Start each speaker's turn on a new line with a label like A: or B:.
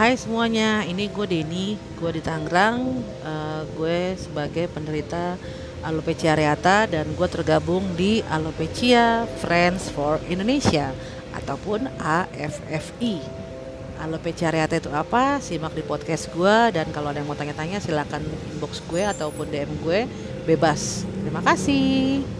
A: Hai semuanya, ini gue Denny, gue di Tangerang, uh, gue sebagai penderita alopecia areata dan gue tergabung di Alopecia Friends for Indonesia ataupun AFFI. Alopecia areata itu apa? Simak di podcast gue dan kalau ada yang mau tanya-tanya silakan inbox gue ataupun DM gue bebas. Terima kasih.